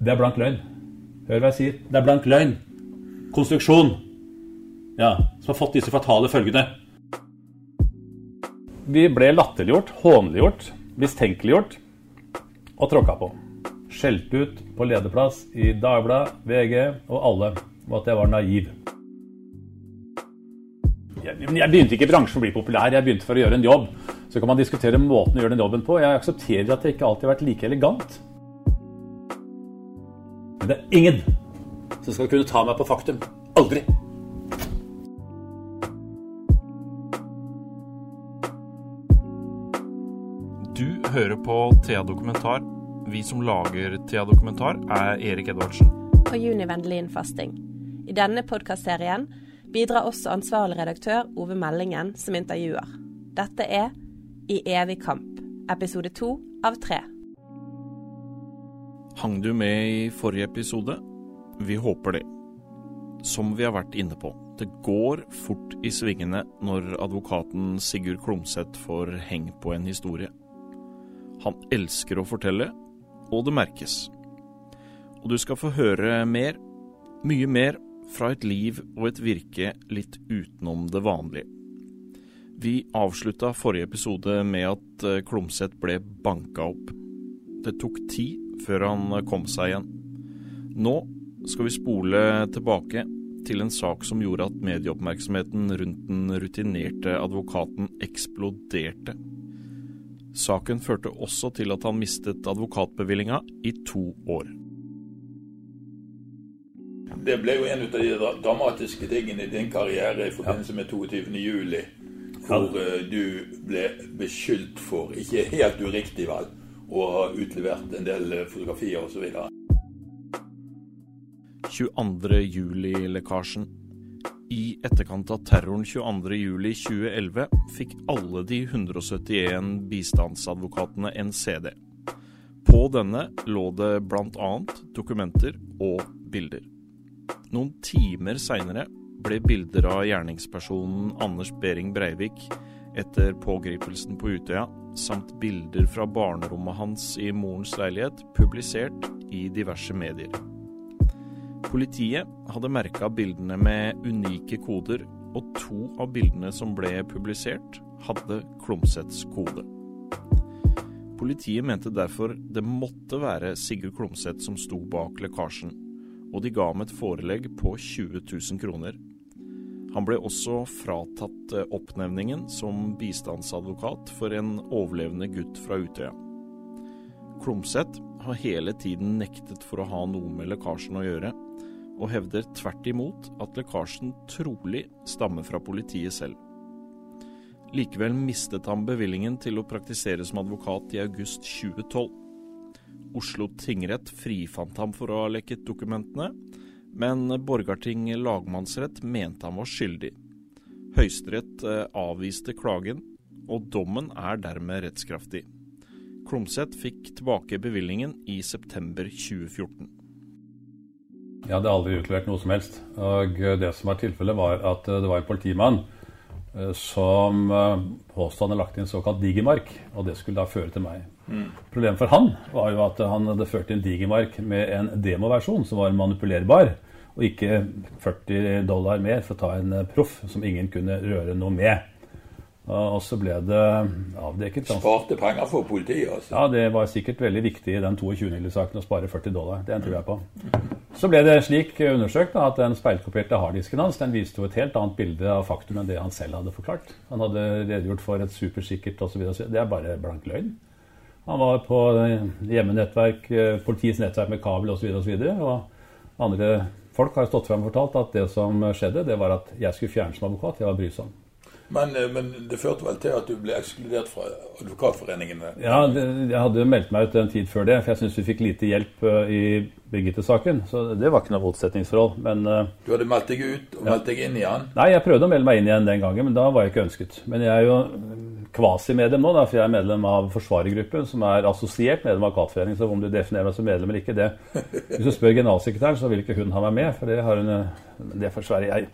Det er blank løgn. Hør hva jeg sier. Det er blank løgn. Konstruksjon. Ja, som har fått disse fatale følgene. Vi ble latterliggjort, hånliggjort, mistenkeliggjort og tråkka på. Skjelt ut på lederplass i Dagbladet, VG og alle og at jeg var naiv. Jeg, jeg begynte ikke i bransjen å bli populær, jeg begynte for å gjøre en jobb. Så kan man diskutere måten å gjøre den jobben på. Jeg aksepterer at jeg ikke alltid har vært like elegant. Men det er ingen som skal kunne ta meg på faktum. Aldri. Du hører på Thea Dokumentar. Vi som lager Thea Dokumentar, er Erik Edvardsen. Og Juni Vendelin Fasting. I denne podkastserien bidrar også ansvarlig redaktør Ove Meldingen som intervjuer. Dette er I evig kamp, episode to av tre. Hang du med i forrige episode? Vi håper det. Som vi har vært inne på, det går fort i svingene når advokaten Sigurd Klomsæt får heng på en historie. Han elsker å fortelle, og det merkes. Og du skal få høre mer, mye mer, fra et liv og et virke litt utenom det vanlige. Vi avslutta forrige episode med at eh, Klomsæt ble banka opp. Det tok tid før han kom seg igjen. Nå skal vi spole tilbake til en sak som gjorde at medieoppmerksomheten rundt den rutinerte advokaten eksploderte. Saken førte også til at han mistet advokatbevillinga i to år. Det ble jo en av de dramatiske tingene i din karriere i forbindelse med 22. juli. Hvor eh, du ble beskyldt for, ikke helt uriktig vel, å har utlevert en del eh, fotografier osv. 22. juli-lekkasjen. I etterkant av terroren 22.07.2011 fikk alle de 171 bistandsadvokatene en CD. På denne lå det bl.a. dokumenter og bilder. Noen timer seinere ble bilder av gjerningspersonen Anders Behring Breivik etter pågripelsen på Utøya, samt bilder fra barnerommet hans i morens leilighet, publisert i diverse medier. Politiet hadde merka bildene med unike koder, og to av bildene som ble publisert, hadde Klomsæts kode. Politiet mente derfor det måtte være Sigurd Klomsæt som sto bak lekkasjen, og de ga ham et forelegg på 20 000 kroner. Han ble også fratatt eh, oppnevningen som bistandsadvokat for en overlevende gutt fra Utøya. Klomsæt har hele tiden nektet for å ha noe med lekkasjen å gjøre, og hevder tvert imot at lekkasjen trolig stammer fra politiet selv. Likevel mistet han bevillingen til å praktisere som advokat i august 2012. Oslo tingrett frifant ham for å ha lekket dokumentene, men Borgarting lagmannsrett mente han var skyldig. Høyesterett eh, avviste klagen, og dommen er dermed rettskraftig. Klomsæt fikk tilbake bevilgningen i september 2014. Jeg hadde aldri utlevert noe som helst. Og det som var tilfellet, var at det var en politimann eh, som eh, påstod han hadde lagt inn såkalt digermark, og det skulle da føre til meg. Mm. Problemet for han var jo at han hadde ført inn digermark med en demoversjon som var manipulerbar, og ikke 40 dollar mer for å ta en eh, proff som ingen kunne røre noe med. Og så ble det avdekket Sparte penger for politiet, altså? Ja, det var sikkert veldig viktig i den 22. juli-saken å spare 40 dollar. Det tror jeg på. Så ble det slik undersøkt da, at den speilkopierte harddisken hans den viste jo et helt annet bilde av faktum enn det han selv hadde forklart. Han hadde redegjort for et supersikkert osv. Det er bare blank løgn. Han var på hjemmenettverk, politiets nettverk med kabel osv. Og, så videre, og andre folk har jo stått frem og fortalt at det som skjedde, det var at jeg skulle fjerne som advokat. Jeg var brysom. Men, men, det førte vel til at du ble ekskludert fra advokatforeningene? Ja, det, jeg hadde meldt meg ut en tid før det, for jeg syns vi fikk lite hjelp uh, i Birgitte-saken. Så det var ikke noe motsetningsforhold. Men, du hadde meldt deg ut og ja. meldt deg inn igjen? Nei, jeg prøvde å melde meg inn igjen den gangen, men da var jeg ikke ønsket. Men jeg er jo kvasimedlem nå, da, for jeg er medlem av forsvarergruppen, som er assosiert medlem av Advokatforeningen. Så om du definerer meg som medlem eller ikke, det Hvis du spør generalsekretæren, så vil ikke hun ha meg med, for det har hun Det forsvarer jeg.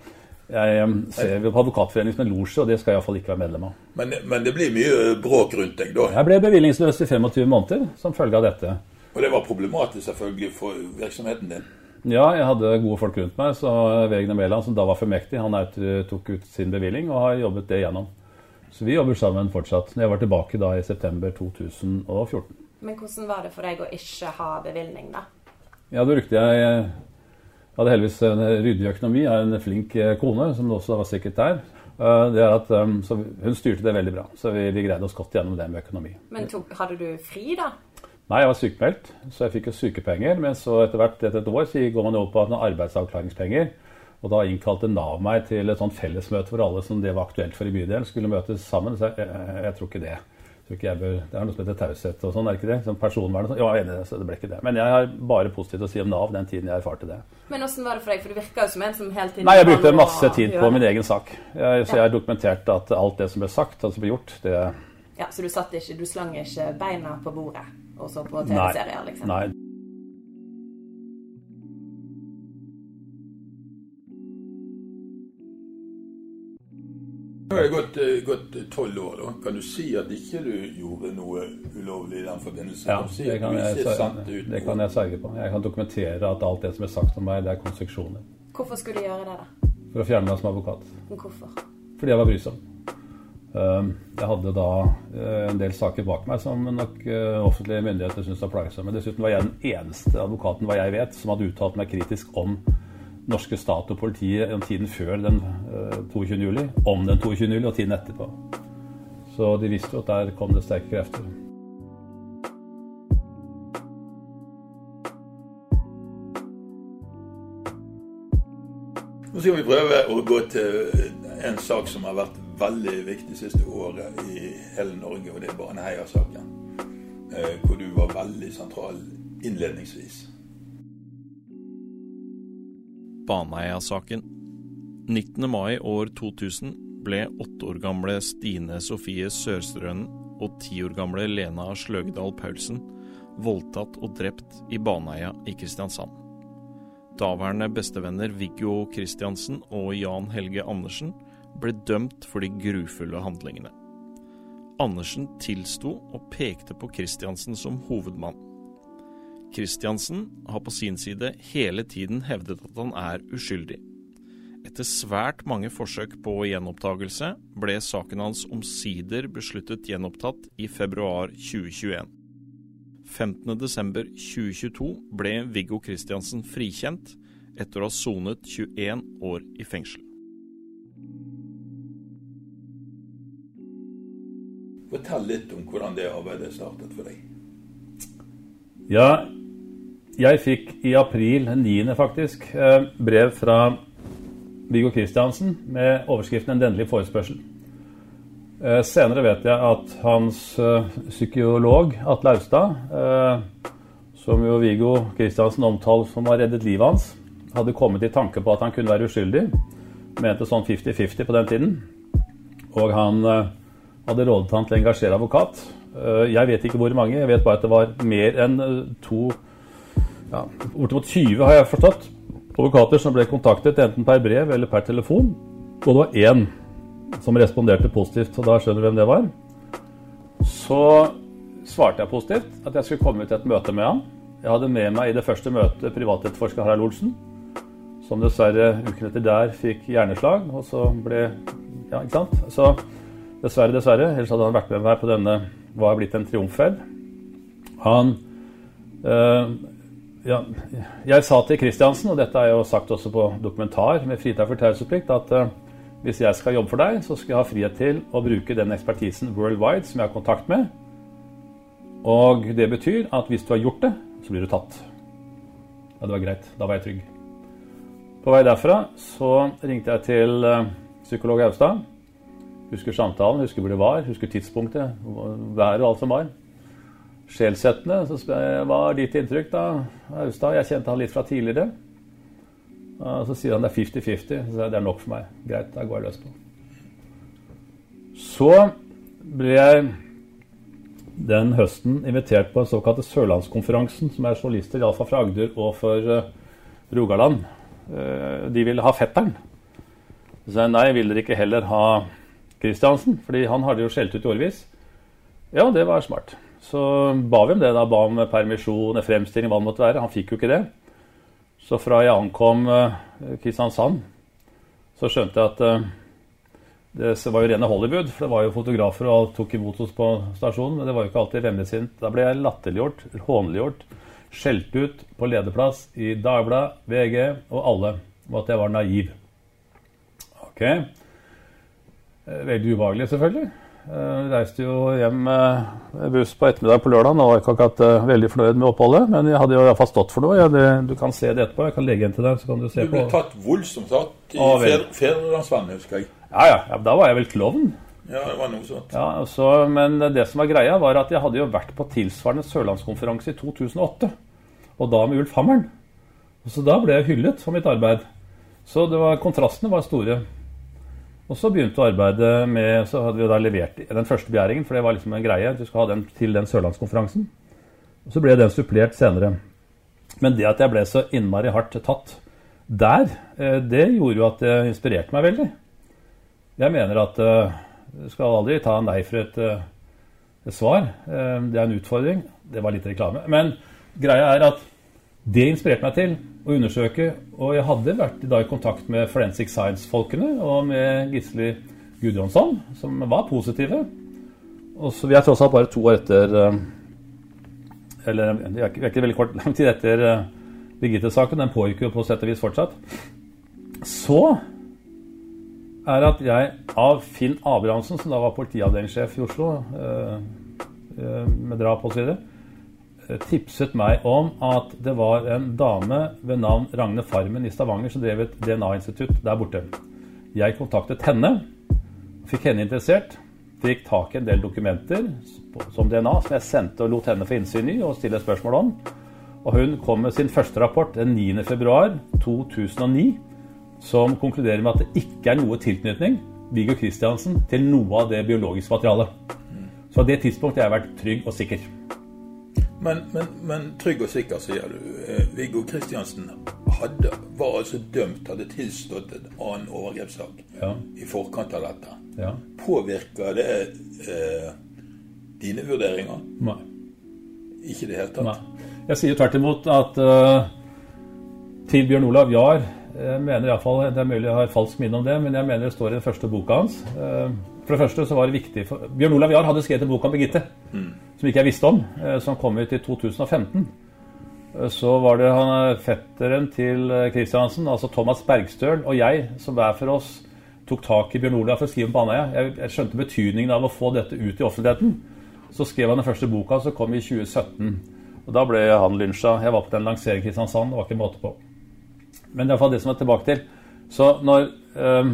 Jeg ser på Advokatforeningen som en losje, og det skal jeg iallfall ikke være medlem av. Men, men, det blir mye bråk rundt deg, da? Jeg ble bevillingsløs i 25 måneder som følge av dette. Og det var problematisk selvfølgelig for virksomheten din? Ja, jeg hadde gode folk rundt meg. så Vegne Mæland, som da var fullmektig, han tok ut sin bevilling og har jobbet det igjennom. Så vi jobber sammen fortsatt. Jeg var tilbake da i september 2014. Men hvordan var det for deg å ikke ha bevilgning, da? Ja, da brukte jeg Jeg hadde heldigvis en ryddig økonomi. Jeg har en flink eh, kone, som også var sekretær. der. det er at, så hun styrte det veldig bra, så vi, vi greide oss godt gjennom det med økonomi. Men tok, hadde du fri, da? Nei, jeg var sykemeldt, så jeg fikk jo sykepenger. Men så etter hvert, etter et år så går man jo opp på arbeidsavklaringspenger. Og da innkalte Nav meg til et sånt fellesmøte hvor alle som det var aktuelt for i bydelen, skulle møtes sammen. Så jeg, jeg, jeg tror ikke det. Tror ikke bør, det er noe som heter taushet og sånn, er det ikke det? Som personvern og sånn. Ja, enig så det ble ikke det. Men jeg har bare positivt å si om Nav den tiden jeg erfarte det. Men åssen var det for deg? For du virka jo som en som hele tiden Nei, jeg brukte masse tid på min egen sak. Jeg, så jeg har dokumentert at alt det som ble sagt, alt som ble gjort, det Ja, Så du satt ikke, du slang ikke beina på bordet? og så på TV-serier, liksom? Nei. Nå har det gått, eh, tolv år. da. Kan du si at ikke du gjorde noe ulovlig i den forbindelse? Ja, si det kan, jeg, det kan jeg sverge på. Jeg kan dokumentere at alt det som er sagt om meg, det er konstruksjoner. Hvorfor skulle du gjøre det, da? For å fjerne meg som advokat. Men hvorfor? Fordi jeg var brysom. Ehm, jeg hadde da eh, en del saker bak meg som nok eh, offentlige myndigheter syntes var plagsomme. Dessuten var jeg den eneste advokaten hva jeg vet, som hadde uttalt meg kritisk om norske stat og politiet om tiden før den 22. Eh, juli, om den 22. juli og tiden etterpå. Så de visste jo at der kom det sterke krefter. Nå skal vi prøve å gå til en sak som har vært veldig viktig siste året i hele Norge, og det er Baneheia-saken. Eh, hvor du var veldig sentral innledningsvis. Baneheia-saken. 19. mai år 2000 ble åtte år gamle Stine Sofie Sørstrønen og ti år gamle Lena Sløgdal Paulsen voldtatt og drept i Baneheia i Kristiansand. Daværende bestevenner Viggo Kristiansen og Jan Helge Andersen ble dømt for de grufulle handlingene. Andersen tilsto og pekte på Kristiansen som hovedmann. Kristiansen har på sin side hele tiden hevdet at han er uskyldig. Etter svært mange forsøk på gjenopptagelse ble saken hans omsider besluttet gjenopptatt i februar 2021. 15.12.2022 ble Viggo Kristiansen frikjent etter å ha sonet 21 år i fengsel. Fortell litt om hvordan det arbeidet startet for deg. Ja, jeg fikk i april, 9. faktisk, eh, brev fra Viggo Kristiansen med overskriften 'En dennelig forespørsel'. Eh, senere vet jeg at hans eh, psykolog Atle Austad, som jo Viggo Kristiansen omtalte som har reddet livet hans, hadde kommet i tanke på at han kunne være uskyldig. Mente sånn 50-50 på den tiden. Og han hadde rådet han til å engasjere advokat. Jeg vet ikke hvor mange, jeg vet bare at det var mer enn to ja, Bortimot 20, har jeg forstått, advokater som ble kontaktet enten per brev eller per telefon. Og det var én som responderte positivt, og da skjønner du hvem det var. Så svarte jeg positivt at jeg skulle komme til et møte med han. Jeg hadde med meg i det første møtet privatetterforsker Harald Olsen, som dessverre uken etter der fikk hjerneslag, og så ble Ja, ikke sant? Så Dessverre, dessverre. Ellers hadde han vært med meg på denne hva er blitt en triumfferd. Han øh, ja, Jeg sa til Kristiansen, og dette er jo sagt også på dokumentar med fritak for taushetsplikt, at uh, hvis jeg skal jobbe for deg, så skal jeg ha frihet til å bruke den ekspertisen worldwide som jeg har kontakt med. Og det betyr at hvis du har gjort det, så blir du tatt. Ja, det var greit. Da var jeg trygg. På vei derfra så ringte jeg til uh, psykolog Austad Husker samtalen, husker hvor det var, husker tidspunktet, været og alt som var. Sjelsettende. Så hva er ditt inntrykk, da, Austad? Jeg kjente han litt fra tidligere. Så sier han det er 50-50. Så det er nok for meg. Greit, da går jeg løs på. Så ble jeg den høsten invitert på den såkalte Sørlandskonferansen, som er journalister iallfall fra Agder og for uh, Rogaland. Uh, de ville ha fetteren. Så sa jeg nei, vil dere ikke heller ha Kristiansen, fordi han hadde jo skjelt ut i årevis. Ja, det var smart. Så ba vi om det. da, Ba om permisjon, fremstilling, hva det måtte være. Han fikk jo ikke det. Så fra jeg ankom uh, Kristiansand, så skjønte jeg at uh, det var jo rene Hollywood. For det var jo fotografer og alt tok imot oss på stasjonen. Men det var jo ikke alltid vemmesint. Da ble jeg latterliggjort, hånliggjort, skjelt ut på lederplass i Dagbladet, VG og alle om at jeg var naiv. Ok. Veldig ubehagelig, selvfølgelig. Jeg reiste jo hjem med buss på ettermiddag på lørdag. og var ikke akkurat uh, veldig fornøyd med oppholdet, men jeg hadde jo iallfall stått for noe. Det, du kan se det etterpå. Jeg kan legge en til deg. så kan Du se på. Du ble på. tatt voldsomt tatt i vel. Husker jeg. Ja, ja, ja, Da var jeg vel klovn. Ja, det var noe sånt. Ja, så, men det som var greia, var at jeg hadde jo vært på tilsvarende sørlandskonferanse i 2008. Og da med Ulf Hammeren. Så da ble jeg hyllet for mitt arbeid. Så det var, kontrastene var store. Og så begynte vi å arbeide med Så hadde vi da levert den første begjæringen, for det var liksom en greie. Du skal ha den til den sørlandskonferansen. Og så ble den supplert senere. Men det at jeg ble så innmari hardt tatt der, eh, det gjorde jo at det inspirerte meg veldig. Jeg mener at eh, du skal aldri ta nei for et, eh, et svar. Eh, Det er en utfordring. Det var litt reklame. Men greia er at det inspirerte meg til å undersøke. Og jeg hadde vært da i kontakt med Forensic Science-folkene og med Gisli Gudjonsson, som var positive. Og så Vi er tross alt bare to år etter eh, Eller vi er ikke, veldig kort lang tid etter eh, Birgitte-saken. Den pågikk jo på sett og vis fortsatt. Så er at jeg av Finn Abrahamsen, som da var politiavdelingssjef i Oslo, eh, med drap osv., tipset meg om at det var en dame ved navn Ragne Farmen i Stavanger som drev et DNA-institutt der borte. Jeg kontaktet henne, fikk henne interessert, fikk tak i en del dokumenter som DNA, som jeg sendte og lot henne få innsyn i og stille spørsmål om. Og hun kom med sin første rapport den 9. februar 2009 som konkluderer med at det ikke er noe tilknytning Viggo Kristiansen, til noe av det biologiske materialet. Så på det tidspunktet har jeg vært trygg og sikker. Men, men, men trygg og sikker, sier du. Eh, Viggo Kristiansen hadde, var altså dømt, hadde tilstått en annen overgrepssak Ja. i forkant av dette. ja. Påvirker det eh, dine vurderinger? Nei. Ikke i det hele tatt? Nei. Jeg sier tvert imot at uh, til Bjørn Olav Jahr jeg mener i alle fall, Det er mulig jeg har falsk minne om det, men jeg mener det står i den første boka hans. Eh, For det første så var det viktig for Bjørn Olav Jahr hadde skrevet en bok om Birgitte, som ikke jeg visste om, eh, som kom ut i 2015. Eh, Så var det han eh, fetteren til Kristiansen, altså Thomas Bergstøl, og jeg som hver for oss tok tak i Bjørn Olav for å skrive om Baneheia. Jeg, jeg skjønte betydningen av å få dette ut i offentligheten. Så skrev han den første boka, som kom i 2017. Og Da ble han lynsja. Jeg var på den lanseringen i Kristiansand. Det var ikke måte på. Men det er iallfall det som er tilbake til. Så når um,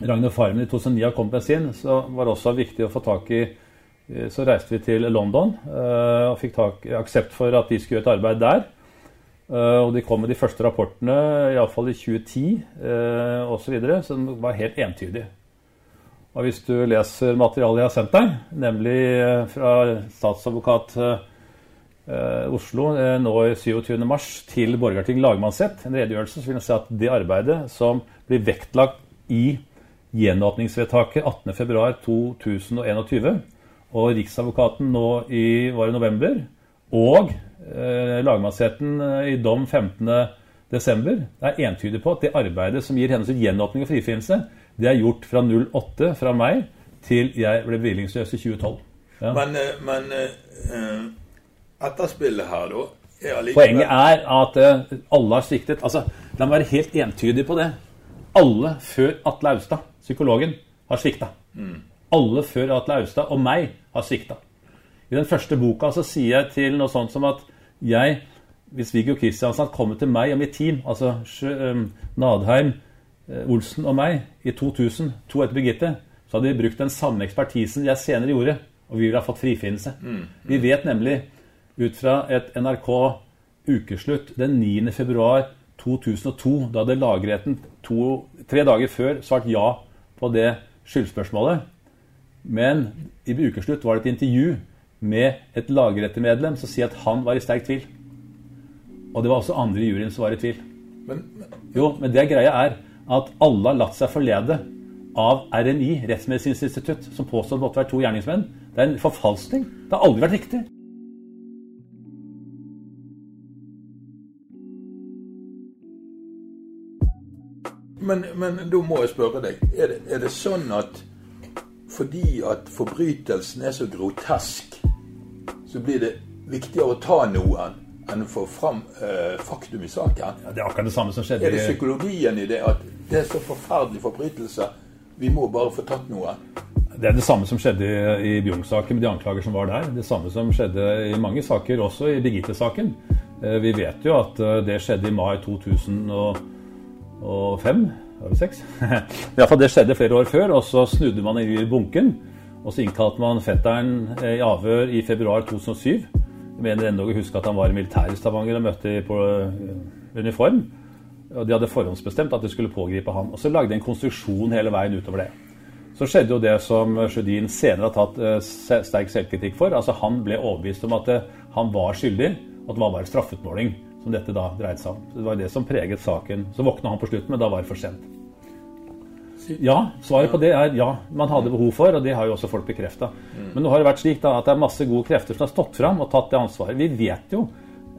Ragnar Farmen i 2009 kom med sin, så var det også viktig å få tak i eh, Så reiste vi til London eh, og fikk tak, aksept for at de skulle gjøre et arbeid der. Eh, og de kom med de første rapportene, iallfall i 2010 uh, osv., som var helt entydig. Og hvis du leser materialet jeg har sendt deg, nemlig fra statsadvokat Oslo nå i 27.3 til Borgarting lagmannsrett, en redegjørelse, så vil jeg si at det arbeidet som blir vektlagt i gjenåpningsvedtaket 18.2.2021, og Riksadvokaten nå i var i november, og eh, lagmannsretten eh, i dom 15.12., er entydig på at det arbeidet som gir hennes gjenåpning og frifinnelse, det er gjort fra 08 fra meg til jeg ble bevillingsløs i 2012. Ja. Men, eh, men uh, etterspillet her, da, er allikevel Poenget er at uh, alle har sviktet. Altså, La meg være helt entydig på det. Alle før Atle Austad, psykologen, har svikta. Alle før Atle Austad og meg har svikta. I den første boka så sier jeg til noe sånt som at jeg, hvis Viggo Kristiansen hadde kommet til meg og mitt team, altså Nadheim, eh, Olsen og meg, i 2000, to etter Birgitte, så hadde vi brukt den samme ekspertisen jeg senere gjorde, og vi ville ha fått frifinnelse. Vi vet nemlig ut fra et NRK ukeslutt den 9. februar 2002. Da hadde lagretten to, tre dager før svart ja på det skyldspørsmålet. Men i ukeslutt var det et intervju med et lagrettemedlem som sier at han var i sterk tvil. Og det var også andre i juryen som var i tvil. Men, men, Jo, men det greia er at alle har latt seg forlede av RMI, Rettsmedisinsk institutt, som påstår det måtte være to gjerningsmenn. Det er en forfalskning. Det har aldri vært riktig. Men, men da må jeg spørre deg. Er det, er det sånn at fordi at forbrytelsen er så grotesk, så blir det viktigere å ta noen enn å få fram eh, faktum i saken? Ja, det er akkurat det samme som skjedde Er det psykologien i det at det er så forferdelig forbrytelse, vi må bare få tatt noen? Det er det samme som skjedde i, i Bjugn-saken med de anklager som var der. Det samme som skjedde i mange saker, også i Birgitte-saken. Eh, vi vet jo at eh, det skjedde i mai 2005. Var det seks? Iallfall det skjedde flere år før, og så snudde man i bunken. Og så innkalte man fetteren eh, i avhør i februar 2007. Jeg mener ennå å huske at han var i militæret i Stavanger og møtte på uniform. Og de hadde forhåndsbestemt at de skulle pågripe han. Og så lagde de en konstruksjon hele veien utover det. Så skjedde jo det som Sjødin senere har tatt uh, sterk selvkritikk for. Altså Han ble overbevist om at han var skyldig, og at det var bare straffutmåling som dette da dreide seg om. Det var det som preget saken. Så våkna han på slutten, men da var det for sent. Ja, svaret på det er ja. Man hadde behov for, og det har jo også folk bekrefta. Mm. Men nå har det vært slik da at det er masse gode krefter som har stått fram og tatt det ansvaret. Vi vet jo,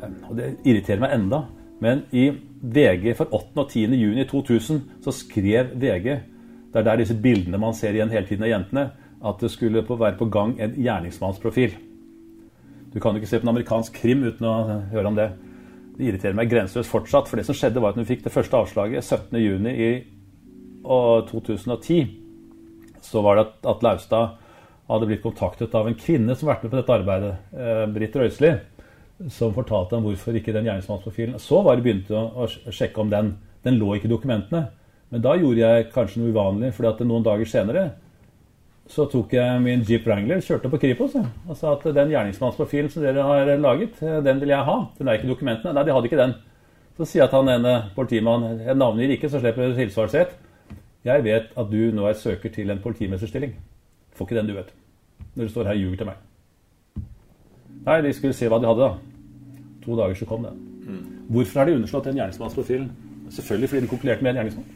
og det irriterer meg enda, men i VG for 8. og 10. juni 2000 så skrev VG det er der disse bildene man ser igjen hele tiden av jentene, at det skulle være på gang en gjerningsmannsprofil. Du kan jo ikke se på en amerikansk krim uten å høre om det. Det irriterer meg grenseløst fortsatt. For det som skjedde, var at vi fikk det første avslaget 17.6 i 2010. Så var det at Atle Austad hadde blitt kontaktet av en kvinne som har vært med på dette arbeidet, eh, Britt Røisli, som fortalte om hvorfor ikke den gjerningsmannsprofilen Så var det begynte å sjekke om den. Den lå ikke i dokumentene. Men da gjorde jeg kanskje noe uvanlig, fordi at noen dager senere så tok jeg min Jeep Wrangler, kjørte på Kripos og sa at den gjerningsmannsprofilen som dere har laget, den vil jeg ha. Den er ikke dokumentene. Nei, de hadde ikke den. Så sier jeg at han ene politimannen Jeg navngir ikke, så slipper du sitt. Jeg vet at du nå er søker til en politimesterstilling. Får ikke den, du vet. Når du står her og ljuger til meg. Nei, de skulle se hva de hadde, da. To dager så kom det. Mm. Hvorfor har de underslått den gjerningsmannsprofilen? Selvfølgelig fordi de konkluderte med en gjerningsmann.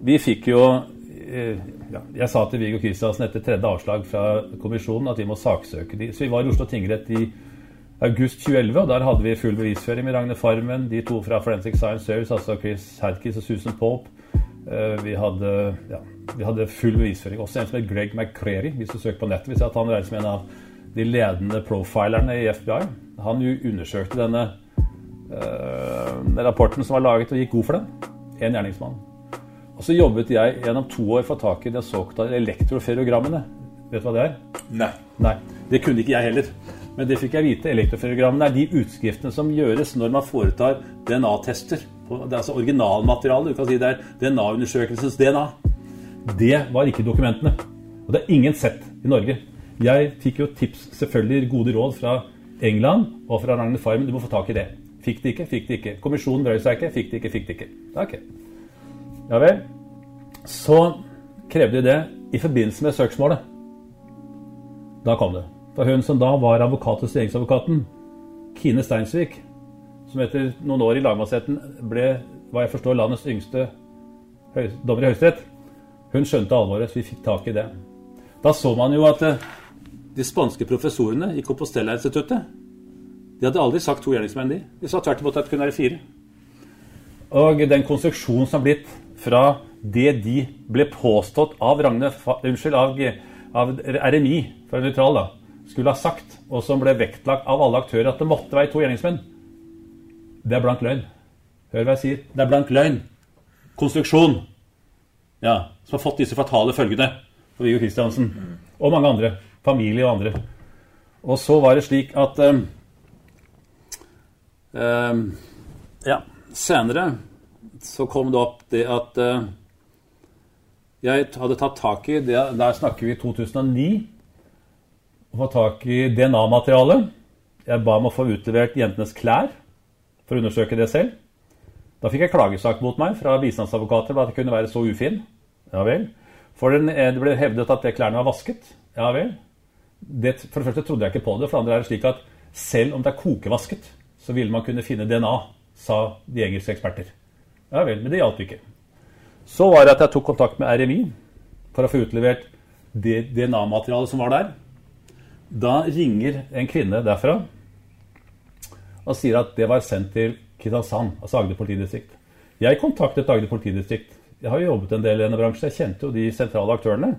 Vi fikk jo eh, Jeg sa til Viggo Kristiansen etter tredje avslag fra kommisjonen at vi må saksøke de. Så vi var i Oslo tingrett i august 2011, og der hadde vi full bevisføring med Ragne Farmen, de to fra Forensic Science Service, altså Chris Hadkins og Susan Pope. Eh, vi hadde, ja, vi hadde full bevisføring. Også en som het Greg McCreary, hvis du søker på nettet. Vi ser at han er som en av de ledende profilerne i FBI. Han undersøkte denne uh, rapporten som var laget, og gikk god for den. En gjerningsmann. Og så jobbet jeg gjennom to år for tak i de såkalte elektroferogrammene. Vet du hva det er? Nei. Nei. Det kunne ikke jeg heller. Men det fikk jeg vite. Elektroferogrammene er de utskriftene som gjøres når man foretar DNA-tester. Det er altså originalmaterialet. Du kan si det er DNA-undersøkelsens DNA. Det var ikke dokumentene. Og det er ingen sett i Norge. Jeg fikk jo tips, selvfølgelig gode råd fra England og fra Ragnhild Farmen. Du må få tak i det. Fikk det ikke, fikk det ikke. Kommisjonen brød seg ikke, fikk det ikke, fikk det ikke. Ok. Ja vel. Så krevde de det i forbindelse med søksmålet. Da kom det. For hun som da var advokat hos regjeringsadvokaten, Kine Steinsvik, som etter noen år i lagmannsretten ble hva jeg forstår, landets yngste dommer i Høyesterett, hun skjønte alvoret, så vi fikk tak i det. Da så man jo at eh, de spanske professorene i Compostela-instituttet de hadde aldri sagt to gjerningsmenn, de. De sa tvert imot at det kunne være fire. Og den konstruksjonen som har blitt fra det de ble påstått av Ragne, unnskyld, av, av RMI, for nøytral, da, skulle ha sagt, og som ble vektlagt av alle aktører, at det måtte være to gjerningsmenn. Det er blank løgn. Hør hva jeg sier. Det er blank løgn. Konstruksjon. Ja, Som har fått disse fatale følgene for Viggo Kristiansen. Og mange andre. Familie og andre. Og så var det slik at um, um, Ja, senere så kom det opp det at uh, jeg hadde tatt tak i det, Der snakker vi 2009. Å få tak i DNA-materialet. Jeg ba om å få utlevert jentenes klær for å undersøke det selv. Da fikk jeg klagesak mot meg fra bistandsadvokater for at jeg kunne være så ufin. Ja vel. For eh, det ble hevdet at det klærne var vasket. Ja vel. Det, for det første trodde jeg ikke på det. For det andre er det slik at selv om det er kokevasket, så ville man kunne finne DNA, sa de engelske eksperter. Ja vel, men det hjalp ikke. Så var det at jeg tok kontakt med RMI for å få utlevert det DNA-materialet som var der. Da ringer en kvinne derfra og sier at det var sendt til Kristiansand, altså Agder politidistrikt. Jeg kontaktet Agder politidistrikt. Jeg har jo jobbet en del i denne bransjen, jeg kjente jo de sentrale aktørene.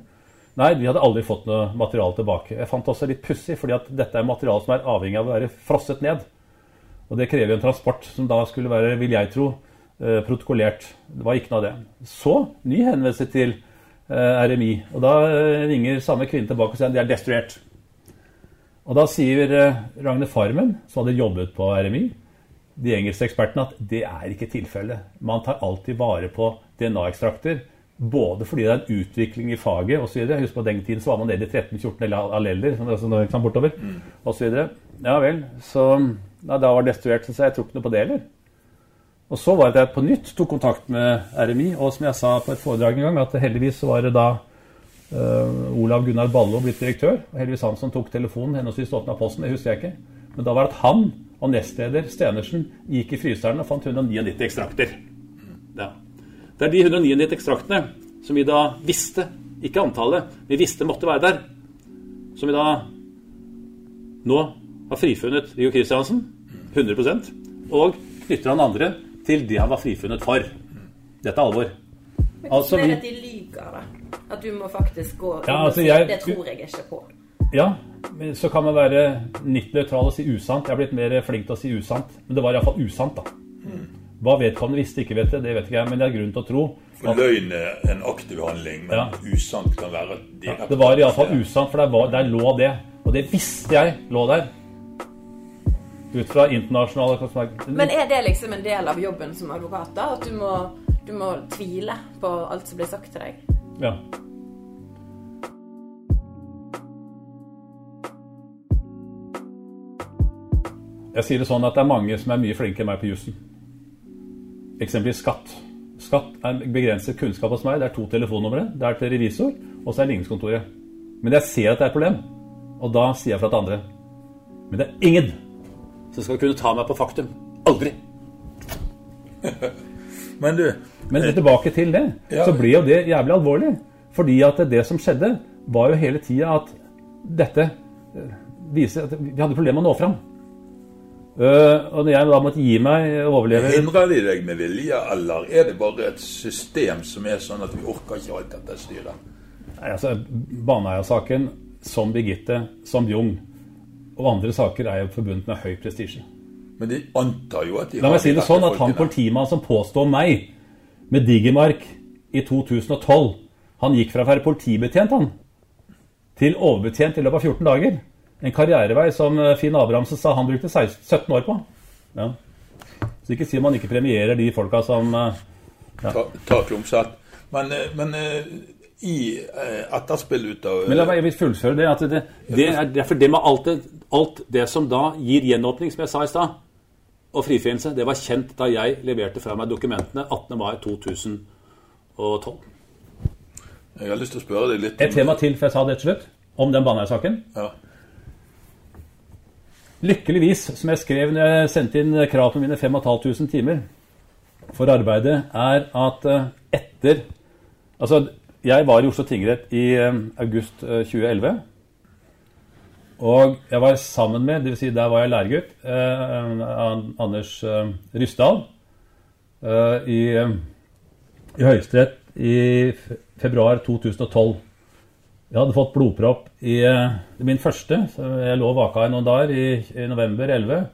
Nei, de hadde aldri fått noe materiale tilbake. Jeg fant også litt pussig, fordi at dette er materiale som er avhengig av å være frosset ned. Og det krever jo en transport som da skulle være, vil jeg tro, protokollert. Det var ikke noe av det. Så ny henvendelse til eh, RMI. Og da eh, ringer samme kvinne tilbake og sier at de er destruert. Og da sier Ragne Farmen, som hadde jobbet på RMI, de engelske ekspertene, at det er ikke tilfellet. Man tar alltid vare på DNA-ekstrakter. Både fordi det er en utvikling i faget osv. Husk på den tiden så var man nede i 13-14 alleller. Altså nå, bortover, mm. og så videre. Ja vel. Så ja, da var det destruert, så jeg tror ikke noe på det heller. Og så var det at jeg på nytt tok kontakt med RMI, og som jeg sa på et foredrag en gang, at heldigvis var det da uh, Olav Gunnar Ballo blitt direktør. Og heldigvis han som tok telefonen henholdsvis åpna posten, det husker jeg ikke. Men da var det at han og nestleder Stenersen gikk i fryseren og fant 199 ekstrakter. Ja. Det er de 199 ekstraktene som vi da visste, ikke antallet, vi visste måtte være der, som vi da nå har frifunnet Rio Kristiansen 100% og knytter han andre til det han var frifunnet for. Dette er alvor. Men altså, er det at de lyver, da? At du må faktisk gå ja, altså, jeg, Det tror jeg ikke på. Ja, men så kan man være Nytt nøytral og si usant. Jeg har blitt mer flink til å si usant. Men det var iallfall usant, da. Hva vedkommende visste, ikke vet det, det vet ikke jeg, men det er grunn til å tro. For løgn er en aktiv handling, men ja. usant kan være direkte. Ja, det var iallfall usant, for der, var, der lå det. Og det visste jeg lå der ut fra internasjonale Men er det liksom en del av jobben som advokat? da? At du må, du må tvile på alt som blir sagt til deg? Ja. Jeg sier det sånn at det er mange som er mye flinkere enn meg på jussen. Eksempelvis skatt. Skatt er begrenset kunnskap hos meg. Det er to telefonnumre. Det er til revisor, og så er det ligningskontoret. Men jeg ser at det er et problem, og da sier jeg fra til andre. Men det er ingen så skal kunne ta meg på faktum. Aldri. Men du Men tilbake til det. Ja. Så ble jo det jævlig alvorlig. Fordi at det som skjedde, var jo hele tida at dette eh, viser at vi hadde problemer med å nå fram. Uh, og når jeg da måtte gi meg overleve Hindrer de deg med vilje, eller er det bare et system som er sånn at vi orker ikke alt dette styret? Nei, altså, Baneheia-saken, som Birgitte, som Jung, og andre saker er jo forbundet med høy prestisje. Men de antar jo at de La meg si det sånn at han politimannen som påstår meg med Digimark i 2012 Han gikk fra å være politibetjent han, til overbetjent i løpet av 14 dager. En karrierevei som eh, Finn Abrahamsen sa han brukte 17 år på. Ja. Så ikke si man ikke premierer de folka som eh, ja. Ta, ta. Men, eh, men i eh, etterspill ut av Men la meg fullføre det. at det, det, er derfor det med alt det, alt det som da gir gjenåpning, som jeg sa i stad, og frifinnelse, det var kjent da jeg leverte fra meg dokumentene 18. mai 2012. Jeg har lyst til å spørre deg litt om Et tema til før jeg sa det til slutt, om den Baneheia-saken. Ja. Lykkeligvis, som jeg skrev når jeg sendte inn krav på mine 5500 timer for arbeidet, er at eh, etter Altså, jeg var i Oslo tingrett i eh, august 2011. Eh, og jeg var sammen med, dvs. Si der var jeg læregutt, eh, Anders eh, Ryssdal eh, i, eh, i Høyesterett i februar 2012. Jeg hadde fått blodpropp i min første. så Jeg lå vaka i noen dager i, i november 11.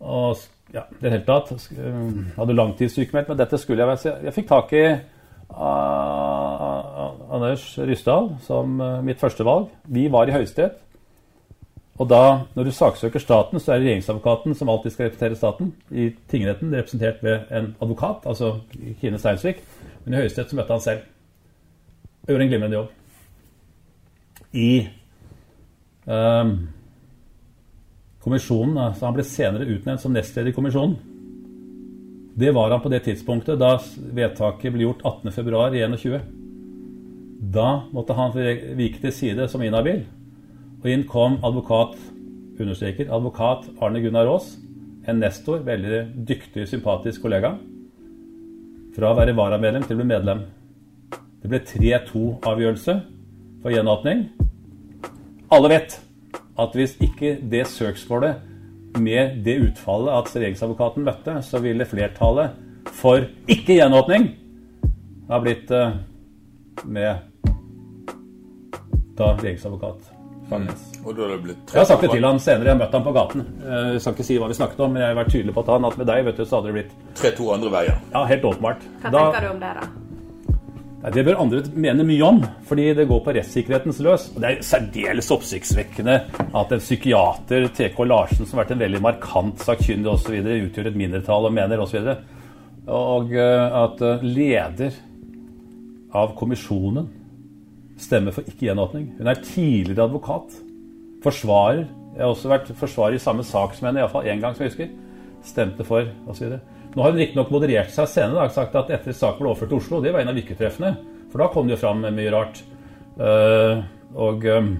Og ja, det hele tatt hadde langtidssykemeldt, men dette skulle jeg være. Jeg fikk tak i Anders Ryssdal som mitt mitt førstevalg. Vi var i Høyesterett. Og da, når du saksøker staten, så er det regjeringsadvokaten som alltid skal representere staten. I tingretten representert ved en advokat, altså Kine Steinsvik. Men i Høyesterett så møtte han selv. Og gjorde en glimrende jobb. I um, kommisjonen, altså Han ble senere utnevnt som nestleder i kommisjonen. Det var han på det tidspunktet da vedtaket ble gjort 18.2.21. Da måtte han vike til side som inhabil. Og inn kom advokat understreker, advokat Arne Gunnar Aas, en nestor, veldig dyktig, sympatisk kollega fra å være varamedlem til å bli medlem. Det ble 3-2-avgjørelse for gjenåpning. Alle vet at hvis ikke det søksmålet med det utfallet at regjeringsadvokaten møtte, så ville flertallet for ikke gjenåpning ha blitt uh, med da regjeringsadvokat Fagnes. Mm. Og da har det blitt Jeg har sagt det til han senere, jeg har møtt ham på gaten. Eh, jeg skal ikke si hva vi snakket om, men jeg har vært tydelig på at han at med deg vet du, så hadde det blitt Tre-to andre veier. Ja, helt åpenbart. Hva da, tenker du om det, da? Nei, det bør andre mene mye om, fordi det går på rettssikkerhetens løs. Og det er særdeles oppsiktsvekkende at en psykiater, TK Larsen, som har vært en veldig markant sakkyndig osv., utgjør et mindretall og mener osv., og, og eh, at eh, leder av kommisjonen stemmer for ikke gjenåpning. Hun er tidligere advokat. Forsvarer. Jeg har også vært forsvarer i samme sak som henne, iallfall én gang, som jeg husker. Stemte for, osv. Nå har hun riktignok moderert seg senere og sagt at etter saken ble overført til Oslo, det var en av virketreffene. For da kom det jo fram mye rart. Uh, og uh,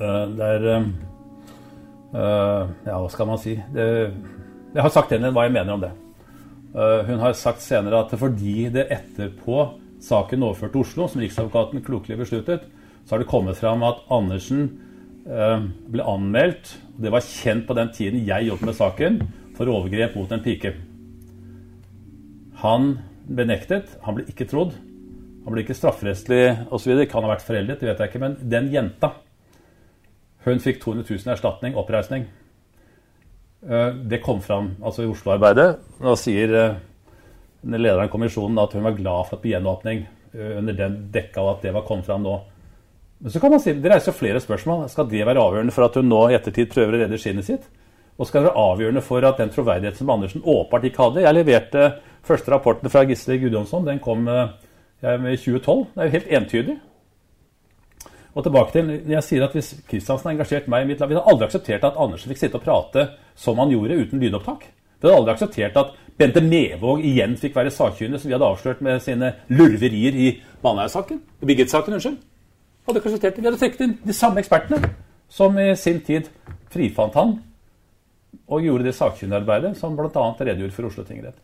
det er uh, Ja, hva skal man si? Det, jeg har sagt henne hva jeg mener om det. hun har sagt senere at fordi det etterpå saken overført til Oslo, som Riksadvokaten klokelig besluttet, så har det kommet fram at Andersen ble anmeldt. Det var kjent på den tiden jeg jobbet med saken for overgrep mot en pike. Han benektet, han ble ikke trodd. Han ble ikke strafferettslig osv. Kan ha vært foreldet, det vet jeg ikke. Men den jenta hun fikk 200 000 i erstatning, oppreisning. Eh, det kom fram altså i Oslo-arbeidet. Da sier eh, lederen av kommisjonen at hun var glad for at gjenåpning eh, under den dekka og at det var kommet fram nå. Men så kan man si, Det reiser flere spørsmål. Skal det være avgjørende for at hun nå i ettertid prøver å redde skinnet sitt? Og skal være avgjørende for at den troverdigheten som Andersen åpenbart ikke hadde Jeg leverte første rapporten fra Gisle Gudjonsson. Den kom eh, i 2012. Det er jo helt entydig. Og tilbake til, jeg sier at Hvis Kristiansen har engasjert meg i mitt lag Vi hadde aldri akseptert at Andersen fikk sitte og prate som han gjorde, uten lydopptak. Vi hadde aldri akseptert at Bente Mevåg igjen fikk være sakkyndig, som vi hadde avslørt med sine lurverier i Baneheia-saken. Birgit-saken, unnskyld. Hadde akseptert det. Vi hadde trukket inn de samme ekspertene som i sin tid frifant han og gjorde det sakkyndigarbeidet som bl.a. redegjorde for Oslo tingrett.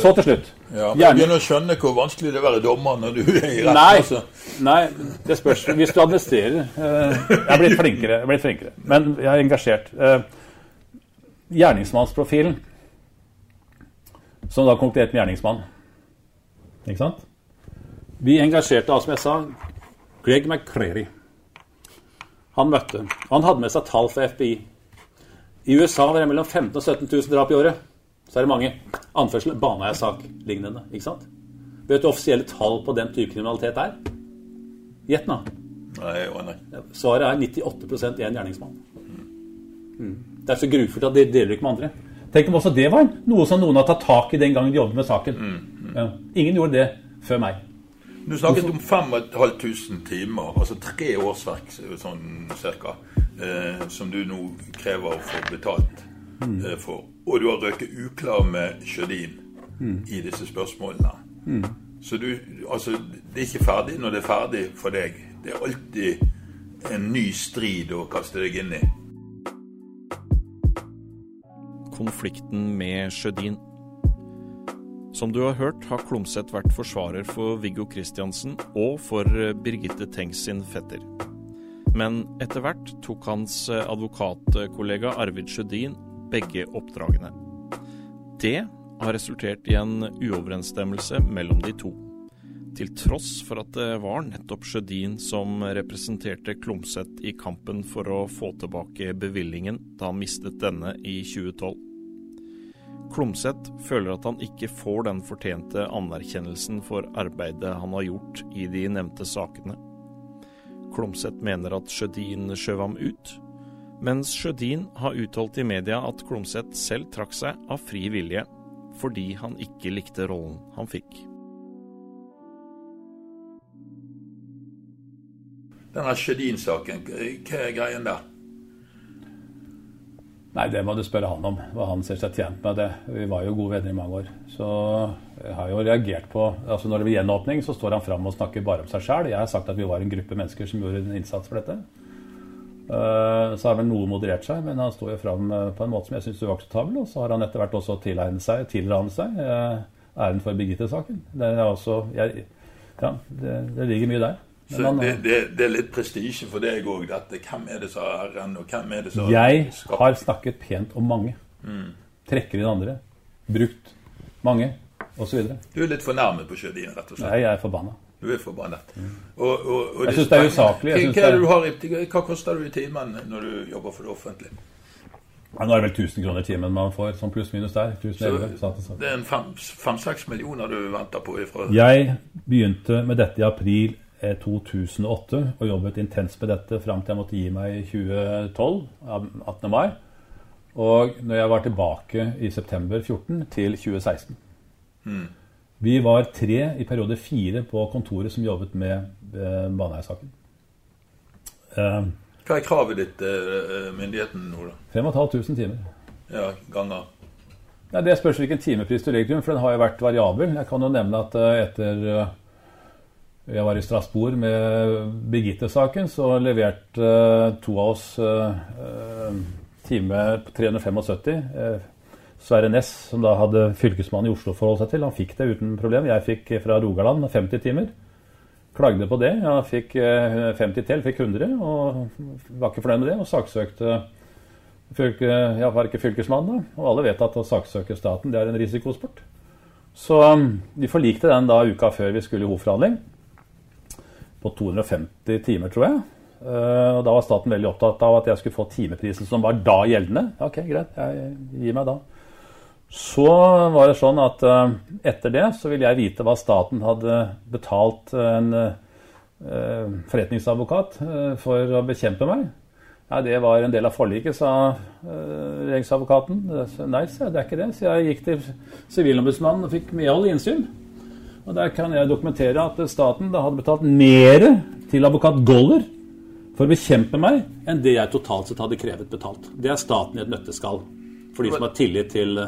Så til slutt. Ja, jeg begynner å skjønne hvor vanskelig det er å være dommer når du er i retten. Nei, altså. nei, det spørs. Hvis du administrerer eh, Jeg er blitt flinkere, jeg er blitt flinkere. Men jeg er engasjert. Eh, gjerningsmannsprofilen, som da konkluderte med gjerningsmann Ikke sant? Vi engasjerte, som jeg sa, Greg McCreary. Han møtte. Han hadde med seg tall fra FBI. I USA var det mellom 15 og 17 000 drap i året. Så er det mange. Anførsel jeg sak lignende. ikke sant? Vet du offisielle tall på den type kriminalitet er? Gjett nå. Nei, nei. Svaret er 98 én gjerningsmann. Mm. Det er så grufullt at de deler ikke med andre. Tenk om også det var noe som noen har tatt tak i den gangen de jobbet med saken. Mm, mm. Ja. Ingen gjorde det før meg. Du snakket om 5500 timer, altså tre årsverk sånn cirka eh, som du nå krever å få betalt mm. eh, for. Og du har røket uklar med Sjødin mm. i disse spørsmålene. Mm. Så du Altså, det er ikke ferdig når det er ferdig for deg. Det er alltid en ny strid å kaste deg inn i. Konflikten med Sjødin. Som du har hørt, har Klomsæt vært forsvarer for Viggo Kristiansen og for Birgitte Tengs sin fetter. Men etter hvert tok hans eh, advokatkollega Arvid Sjødin begge oppdragene. Det har resultert i en uoverensstemmelse mellom de to. Til tross for at det var nettopp Sjødin som representerte Klomsæt i kampen for å få tilbake bevillingen da han mistet denne i 2012. Klomsæt føler at han ikke får den fortjente anerkjennelsen for arbeidet han har gjort i de nevnte sakene. Klomsæt mener at Sjødin skjøv ham ut, mens Sjødin har uttalt i media at Klomsæt selv trakk seg av fri vilje fordi han ikke likte rollen han fikk. Denne Sjødin-saken, hva er greien der? Nei, det må du spørre han om. Hva han ser seg tjent med det. Vi var jo gode venner i mange år. Så har jo reagert på altså Når det blir gjenåpning, så står han fram og snakker bare om seg sjøl. Jeg har sagt at vi var en gruppe mennesker som gjorde en innsats for dette. Uh, så har vel noe moderert seg, men han står jo fram uh, på en måte som jeg syns er uakseptabel. Og så har han etter hvert også tilegnet seg, tilranet seg uh, æren for Birgitte-saken. Det Ja, det, det, ligger mye der. Så han, det, det, det, er litt prestisje for deg òg. Hvem er det som har æren, og hvem er det som Jeg har snakket pent om mange. Mm. Trekker inn andre. Brukt mange, osv. Du er litt fornærmet på Sjødin, rett og slett? Nei, jeg er forbanna. Du er forbannet. Mm. Og, og, og jeg syns det er usaklig. Hva, hva, hva koster du i timen når du jobber for det offentlige? Ja, nå er det vel 1000 kroner i timen man får, sånn pluss-minus der. så det er en fem-seks millioner du venter på ifra Jeg begynte med dette i april 2008 eh, og jobbet intenst med dette fram til jeg måtte gi meg i 2012, 18. mai. Og når jeg var tilbake i september 14 til 2016. Mm. Vi var tre i periode fire på kontoret som jobbet med eh, Baneheia-saken. Eh, hva er kravet ditt til uh, myndigheten nå, da? 5500 timer. Ja, ganger? Ja, det spørs hvilken timepris du legger til for den har jo vært variabel. Jeg kan jo nevne at uh, etter uh, jeg var i Strasbourg med Birgitte-saken, så leverte to av oss time på 375. Sverre Næss, som da hadde fylkesmannen i Oslo forholdt seg til, han fikk det uten problem. Jeg fikk fra Rogaland 50 timer. Klagde på det. Jeg fikk 50 eh, til, fikk 100, og var ikke fornøyd med det. Og saksøkte fylke, Jeg var ikke fylkesmann da, og alle vet at å saksøke staten det er en risikosport. Så um, vi forlikte den da uka før vi skulle i hovedforhandling. På 250 timer, tror jeg. Og Da var staten veldig opptatt av at jeg skulle få timeprisen som var da gjeldende. Ok, greit, jeg gir meg da. Så var det sånn at uh, etter det så ville jeg vite hva staten hadde betalt en uh, forretningsadvokat for å bekjempe meg. Ja, Det var en del av forliket, sa regjeringsadvokaten. Nei, sa det er ikke det. Så jeg gikk til Sivilombudsmannen og fikk medhold i innsyn. Og der kan jeg dokumentere at staten da hadde betalt mer til advokat Goller for å bekjempe meg enn det jeg totalt sett hadde krevet betalt. Det er staten i et nøtteskall. For de som har tillit til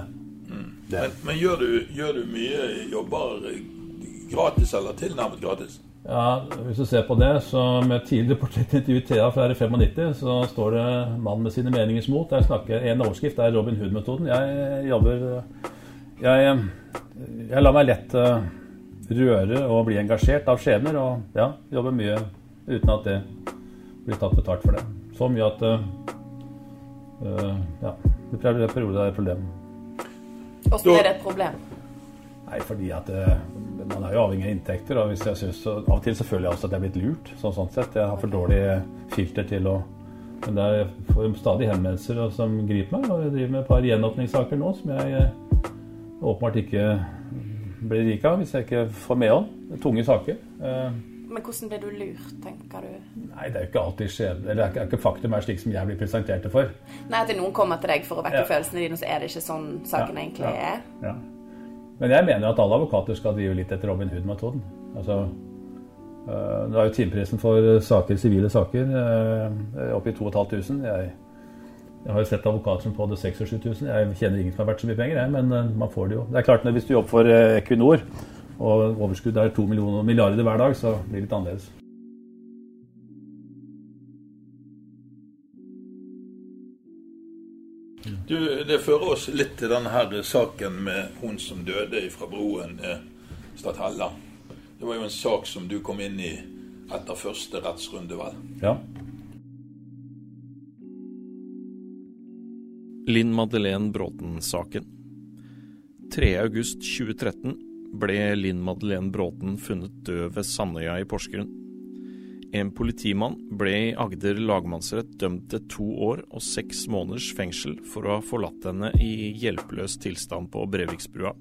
men, men gjør, du, gjør, du, mye jobber gratis eller tilnærmet gratis? Ja, Hvis du ser på det, så med tidligere portrettintervju Thea fra R95, så står det 'Mann med sine meningers mot'. Der snakker En overskrift er Robin Hood-metoden. Jeg jobber jeg, jeg, lar meg lett eh, røre og bli engasjert av skjebner, og ja, jobber mye uten at det blir tatt betalt for det. Så mye at uh, ja, det perioder er et problem. Hvordan er det et problem? Nei, fordi at uh, Man er jo avhengig av inntekter. og hvis jeg synes, så, Av og til så føler jeg også at jeg er blitt lurt. sånn, sånn sett. Jeg har for dårlig filter til å Men jeg får stadig henvendelser som griper meg. Og jeg driver med et par gjenåpningssaker nå som jeg uh, åpenbart ikke blir rik av hvis jeg ikke får medhold. Tunge saker. Men hvordan ble du lurt, tenker du? Nei, Det er jo ikke alltid skjebne. Eller det er ikke faktum er slik som jeg blir presentert det for. Nei, At noen kommer til deg for å vekke ja. følelsene dine, så er det ikke sånn saken ja, egentlig ja, er? Men jeg mener at alle advokater skal drive litt etter Robin Hood-metoden. Altså, øh, det er jo timeprisen for saker, sivile saker øh, oppe i 2500. Jeg, jeg har jo sett advokater som på det 6000-7000. Jeg kjenner ingen som har vært så mye penger, jeg, men man får det jo. Det er klart, Hvis du jobber for Equinor, og overskudd er to milliarder hver dag, så blir det litt annerledes. Du, Det fører oss litt til denne her saken med hun som døde fra broen eh, Stathella. Det var jo en sak som du kom inn i etter første rettsrunde, vel? Ja. Linn Madeleine Bråten-saken. 3.8.2013 ble Linn Madeleine Bråten funnet død ved Sandøya i Porsgrunn. En politimann ble i Agder lagmannsrett dømt til to år og seks måneders fengsel for å ha forlatt henne i hjelpeløs tilstand på Breviksbrua.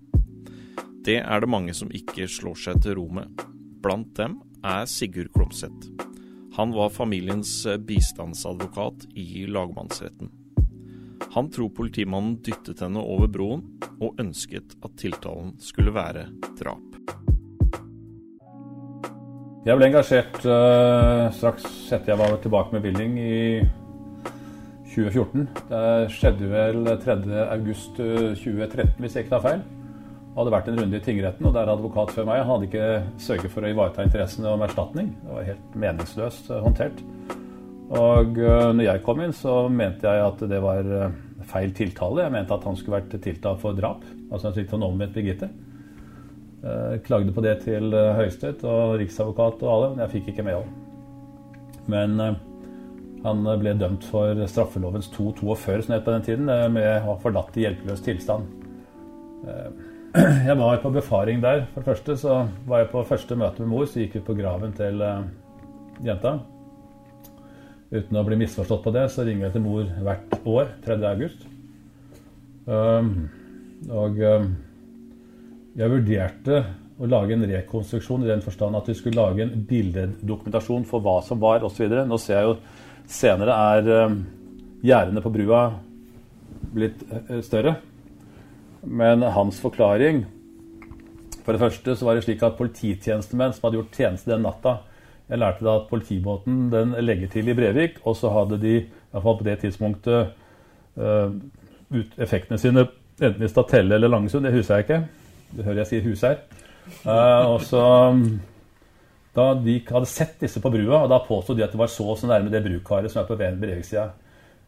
Det er det mange som ikke slår seg til ro med. Blant dem er Sigurd Klomsæt. Han var familiens bistandsadvokat i lagmannsretten. Han tror politimannen dyttet henne over broen, og ønsket at tiltalen skulle være drap. Jeg ble engasjert uh, straks etter jeg var tilbake med bevilgning i 2014. Det skjedde vel 3.8.2013, eh, hvis jeg ikke tar feil. Det hadde vært en runde i tingretten, og der advokat før meg hadde ikke sørget for å ivareta interessene om erstatning. Det var helt meningsløst uh, håndtert. Og når jeg kom inn, så mente jeg at det var feil tiltale. Jeg mente at han skulle vært tiltalt for drap. Altså han siktet omvendt Birgitte. Eh, klagde på det til eh, Høyesterett og riksadvokat og alle, men jeg fikk ikke medhold. Men eh, han ble dømt for straffelovens 242 som het på den tiden, med å ha forlatt i hjelpeløs tilstand. Jeg var på befaring der. For det første så var jeg på første møte med mor, så gikk vi på graven til jenta. Uten å bli misforstått på det, så ringer jeg til mor hvert år 3. august. Og jeg vurderte å lage en rekonstruksjon i den forstand at vi skulle lage en bildedokumentasjon for hva som var osv. Nå ser jeg jo senere er um, gjerdene på brua blitt uh, større. Men hans forklaring For det første så var det slik at polititjenestemenn som hadde gjort tjeneste den natta Jeg lærte da at politibåten den legger til i Brevik, og så hadde de, iallfall på det tidspunktet, uh, effektene sine enten i Statelle eller Langesund, det husker jeg ikke. Du hører jeg sier husherr. Uh, og så Da de hadde sett disse på brua, og da påstod de at det var så og så nærme det brukaret som er på Breviksida.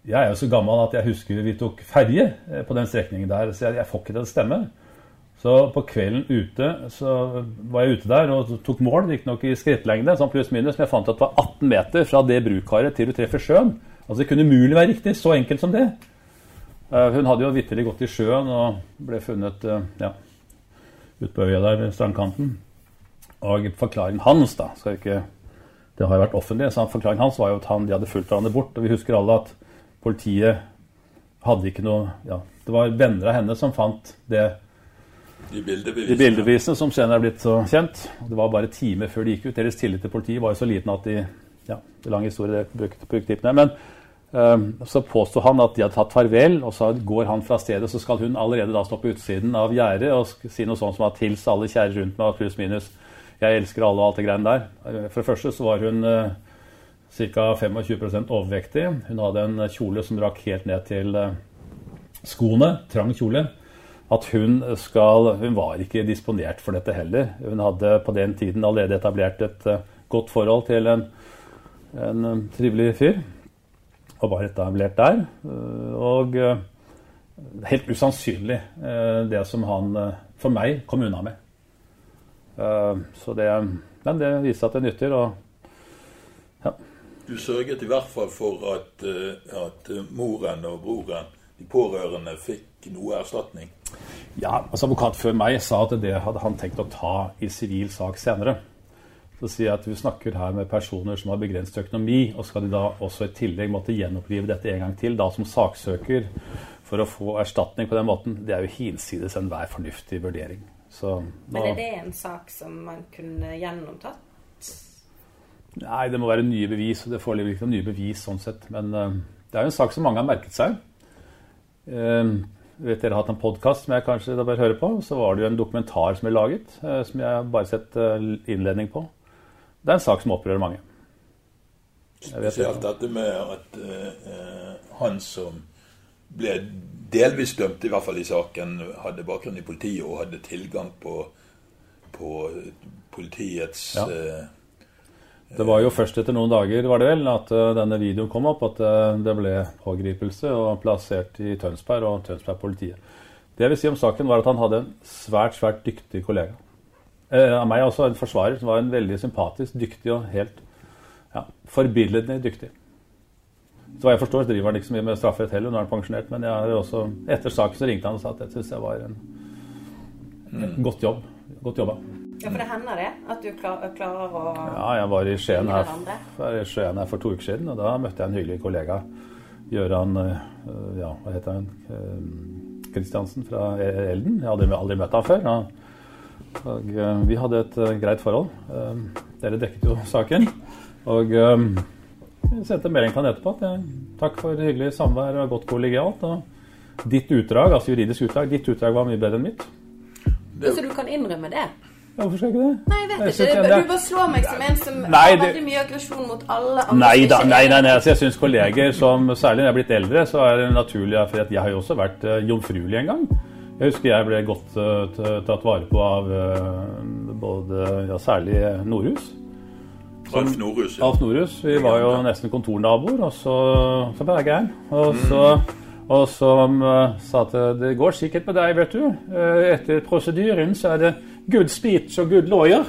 Jeg er jo så gammel at jeg husker vi tok ferje eh, på den strekningen der, så jeg, jeg får ikke det til å stemme. Så på kvelden ute så var jeg ute der og tok mål, riktignok i skrittlengde, sånn pluss minus, men jeg fant at det var 18 meter fra det brukaret til du treffer sjøen. Altså Det kunne umulig være riktig. Så enkelt som det. Uh, hun hadde jo vitterlig gått i sjøen og ble funnet uh, ja, ute på øya der ved strandkanten. Og forklaringen hans, da skal ikke, Det har jo vært offentlig, så forklaringen hans var jo at han, de hadde fulgt hverandre bort. Og vi husker alle at politiet hadde ikke noe ja, Det var venner av henne som fant det de bildebevisene. de bildebevisene som senere er blitt så kjent. Det var bare timer før de gikk ut. Deres tillit til politiet var jo så liten at de ja, det lang historie, brukte, brukte Men øh, så påsto han at de hadde tatt farvel, og så går han fra stedet. Så skal hun allerede da stå på utsiden av gjerdet og si noe sånt som at hils alle kjære rundt meg, pluss minus. Jeg elsker alle og alt det greiene der. Eh, for det første så var hun uh, ca. 25% overvektig. Hun hadde en kjole som rakk helt ned til uh, skoene. Trang kjole. At hun skal Hun var ikke disponert for dette heller. Hun hadde på den tiden allerede etablert et uh, godt forhold til en, en trivelig fyr og var etablert der. Eh, og eh, helt usannsynlig eh, det som han for meg kom unna med. Så det, men det viser at det nytter. og ja. Du sørget i hvert fall for at, at moren og broren, de pårørende, fikk noe erstatning? Ja, altså Advokat før meg sa at det hadde han tenkt å ta i sivil sak senere. Så sier jeg at vi snakker her med personer som har begrenset økonomi, og skal de da også i tillegg måtte gjenopplive dette en gang til, da som saksøker, for å få erstatning på den måten, det er jo hinsides enhver fornuftig vurdering. Så, da, Men er det en sak som man kunne gjennomtatt? Nei, det må være nye bevis, og det foreligger ikke noen nye bevis sånn sett. Men uh, det er jo en sak som mange har merket seg. Uh, vet dere har hatt en podkast som jeg kanskje da bør høre på. Så var det jo en dokumentar som er laget, uh, som jeg har bare sett innledning på. Det er en sak som opprører mange. Spesielt dette med at uh, han som ble delvis dømt, i hvert fall i saken, hadde bakgrunn i politiet og hadde tilgang på, på politiets ja. uh, Det var jo først etter noen dager var det vel, at uh, denne videoen kom opp, at det ble pågripelse og plassert i Tønsberg og Tønsberg-politiet. Det jeg vil si om saken, var at han hadde en svært, svært dyktig kollega. Eh, av meg også en forsvarer som var en veldig sympatisk, dyktig og helt ja, forbilledlig dyktig. Så hva jeg forstår, driver han ikke så mye med strafferett heller, nå er han pensjonert. Men også, etter saken så ringte han og sa at det syns jeg var en, en mm. godt jobb. Godt jobba. Ja, For det hender det? At du klar, klarer å Ja, jeg var i Skien her, i Skien her for to uker siden, og da møtte jeg en hyggelig kollega. Gøran uh, Ja, hva heter han? Kristiansen uh, fra Elden. Jeg hadde aldri møtt ham før. Og og vi hadde et greit forhold. Dere dekket jo saken. Og jeg sendte melding til han etterpå at takk for hyggelig samvær og godt kollegialt. Og ditt utdrag, altså juridisk utdrag, ditt utdrag var mye bedre enn mitt. Det... Så du kan innrømme det? Hvorfor skal jeg ikke det? Nei, jeg vet jeg ikke. Jeg... Du bare slår meg som en som nei, har veldig mye aggresjon mot alle andre. Nei, da, nei, nei, nei altså, jeg syns kolleger som Særlig når jeg er blitt eldre, så er det naturlig For jeg har jo også vært uh, jomfruelig en gang. Jeg husker jeg ble godt uh, tatt vare på av uh, både, ja, særlig Nordhus. Alf Norhus. Ja. Alf Norhus. Vi var jo nesten kontornaboer, og så, så ble jeg gæren. Og mm. så, og så uh, sa at det går sikkert med deg, vet du. Uh, etter prosedyren så er det good speech og good lawyer.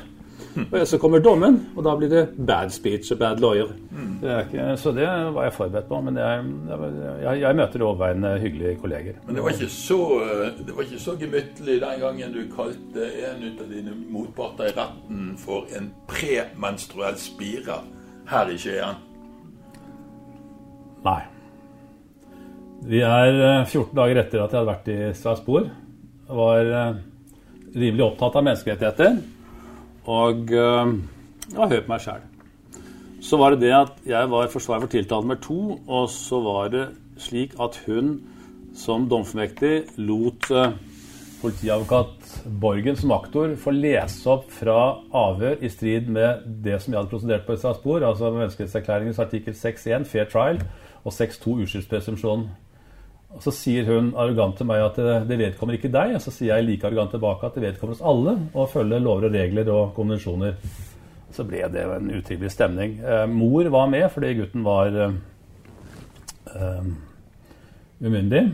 Og Så kommer dommen, og da blir det bad speech og bad lawyer. Det ikke, så det var jeg forberedt på. Men jeg, jeg, jeg møter overveiende hyggelige kolleger. Men det var ikke så, det var ikke så gemyttlig den gangen du kalte en av dine motparter i retten for en premenstruell spire her i Skien? Nei. Vi er 14 dager etter at jeg hadde vært i Strasbourg. Var rimelig opptatt av menneskerettigheter. Og øh, jeg har hørt meg sjæl. Så var det det at jeg var forsvarer for tiltalt nummer to, og så var det slik at hun som domfemektig lot øh, politiadvokat Borgen som aktor få lese opp fra avhør i strid med det som jeg hadde prosedert på i Strasbourg, altså menneskerettserklæringens artikkel 6.1, fair trial, og 6.2, uskyldspresumpsjon. Og Så sier hun arrogant til meg at det, vedkommer ikke deg. Og så sier jeg like arrogant tilbake at det vedkommer oss alle å følge lover og regler og konvensjoner. Så ble det en utrivelig stemning. Eh, mor var med fordi gutten var eh, eh, umyndig.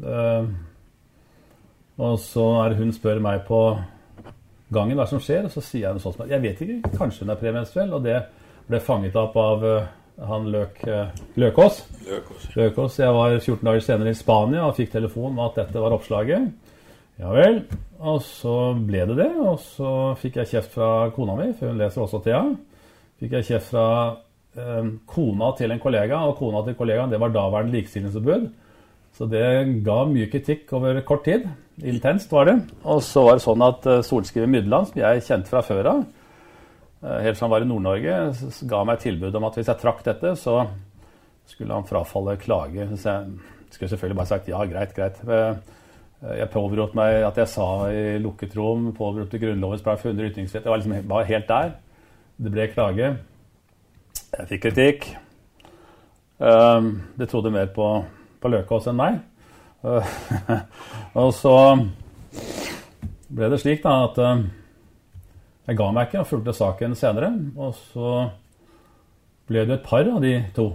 Eh, og så er hun spør meg på gangen hva som skjer, og så sier jeg noe sånt som at jeg vet ikke, kanskje hun er premenstruell. Og det ble fanget opp av eh, han Løk, eh, Løkås. Løkås. Løkås. Jeg var 14 dager senere i Spania og fikk telefon om at dette var oppslaget. Ja vel. Og så ble det det. Og så fikk jeg kjeft fra kona mi, for hun leser også Thea. Fikk jeg kjeft fra eh, kona til en kollega, og kona til kollegaen det var daværende likestillingsombud. Så det ga mye kritikk over kort tid. Intenst var det. Og så var det sånn at uh, Solskriver Mydland, som jeg kjente fra før av, helt som han var i Nord-Norge, ga meg tilbud om at hvis jeg trakk dette, så skulle han frafalle klage. Så jeg skulle selvfølgelig bare sagt ja, greit, greit. Uh, jeg påberopte meg at jeg sa i lukket rom, påberopte Grunnlovens § 100 ytringsfrihet. Jeg var liksom var helt der. Det ble klage. Jeg fikk kritikk. det trodde mer på, på Løkås enn meg. og så ble det slik da at jeg ga meg ikke og fulgte saken senere. Og så ble det et par av de to.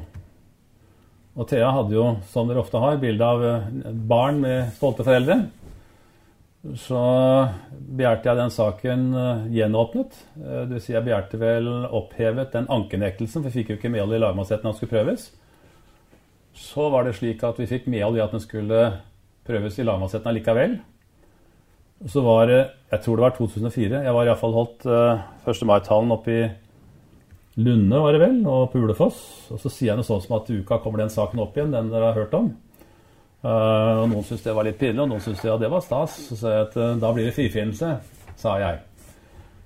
Og Thea hadde jo, som dere ofte har, bilde av uh, barn med stolte foreldre. Så begjærte jeg den saken uh, gjenåpnet. det vil si jeg begjærte vel opphevet den ankenektelsen, for vi fikk jo ikke medhold i lagmannsretten at den skulle prøves. Så var det slik at vi fikk medhold i at den skulle prøves i lagmannsretten allikevel. Så var det Jeg tror det var 2004. Jeg var iallfall holdt uh, 1. mai-talen oppe i Lunde, var det vel, og på Ulefoss. Og så sier jeg noe sånt som at til uka kommer den saken opp igjen, den dere har hørt om. Uh, og Noen syntes det var litt pinlig, og noen syntes ja, det var stas. Så sa jeg at uh, da blir det frifinnelse, sa jeg.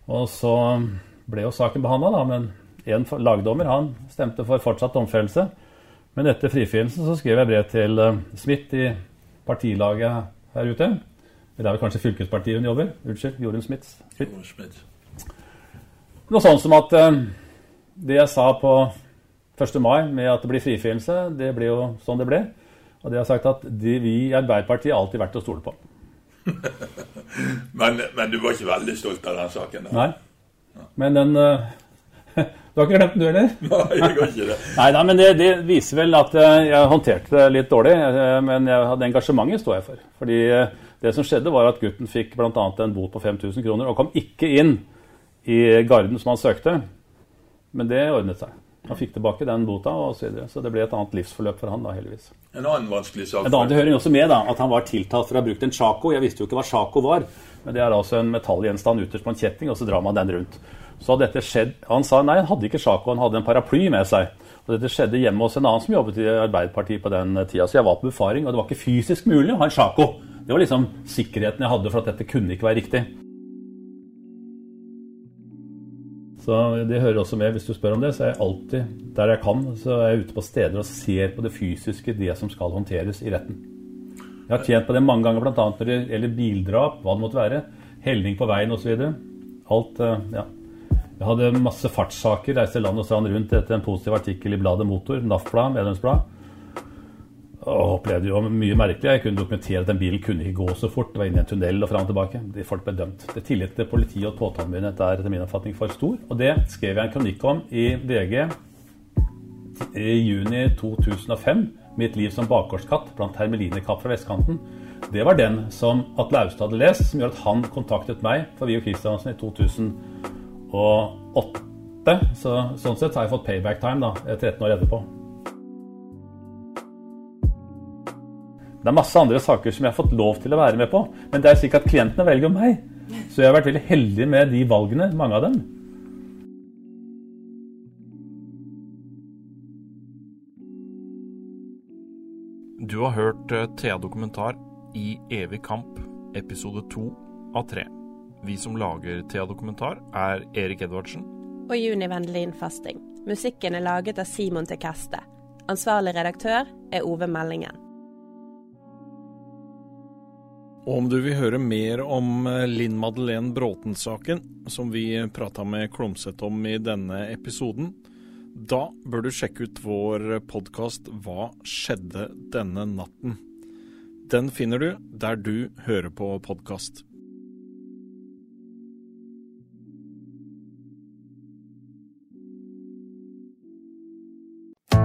Og så ble jo saken behandla, men en lagdommer han stemte for fortsatt domfellelse. Men etter frifinnelsen så skrev jeg brev til Smith i partilaget her ute. Det er vel kanskje fylkespartiet hun jobber? Unnskyld, Jorunn. Smith. Noe sånt som at uh, det jeg sa på 1. mai med at det blir frifinnelse, det ble jo sånn det ble. Og det har sagt at de, vi i Arbeiderpartiet har alltid vært å stole på. men, men, du var ikke veldig stolt av den saken? Da. Nei. Men den uh, Du har ikke glemt den, du heller? Nei, jeg har ikke det. Nei, nei, men det, det, viser vel at eh, jeg håndterte det litt dårlig. eh, Men jeg hadde engasjementet står jeg for. Fordi eh, det som skjedde, var at gutten fikk bl.a. en bot på 5000 kroner og kom ikke inn i garden som han søkte. Men det ordnet seg. Han fikk tilbake den bota, og så, videre. så det ble et annet livsforløp for han da, heldigvis. En annen vanskelig sak. En annen det hører også med da, at han var tiltalt for å ha brukt en chaco. Jeg visste jo ikke hva chaco var, men det er altså en metallgjenstand ytterst på en kjetting, og så drar man den rundt. Så hadde dette skjedd Han sa nei, han hadde ikke chaco, han hadde en paraply med seg. Og dette skjedde hjemme hos en annen som jobbet i Arbeiderpartiet på den tida. Så jeg var på befaring, og det var ikke fysisk mulig å ha en chaco. Det var liksom sikkerheten jeg hadde for at dette kunne ikke være riktig. Så det hører også med hvis du spør om det. Så er jeg alltid der jeg kan, så er jeg ute på steder og ser på det fysiske, det som skal håndteres i retten. Jeg har tjent på det mange ganger, bl.a. når det gjelder bildrap, hva det måtte være. Helning på veien osv. Alt, ja. Jeg hadde masse fartssaker, reiste land og strand rundt etter en positiv artikkel i bladet Motor, NAF-blad, medlemsblad. Og opplevde jo mye merkelig. Jeg kunne dokumentere at den bilen kunne ikke gå så fort. Det var inne i en tunnel og fram og tilbake. De folk ble dømt. Det Tilliten til politi og påtalemyndighet er etter min oppfatning for stor. Og det skrev jeg en kronikk om i VG i juni 2005. 'Mitt liv som bakgårdskatt blant hermelinekapp fra vestkanten'. det var den som Atle Austad hadde lest, som gjør at han kontaktet meg for Viggo Kristiansen i 2008. Så, sånn sett har jeg fått payback time da, 13 år etterpå. Det er masse andre saker som jeg har fått lov til å være med på, men det er slik at klientene velger meg. Så jeg har vært veldig heldig med de valgene, mange av dem. Du har hørt eh, Thea Dokumentar i Evig kamp, episode to av tre. Vi som lager Thea Dokumentar, er Erik Edvardsen. Og Juni Vendelin Fasting. Musikken er laget av Simon Tekeste. Ansvarlig redaktør er Ove Meldingen. Og om du vil høre mer om eh, Linn Madeleine Bråten-saken, som vi prata med Klomsæt om i denne episoden, da bør du sjekke ut vår podkast Hva skjedde denne natten? Den finner du der du hører på podkast.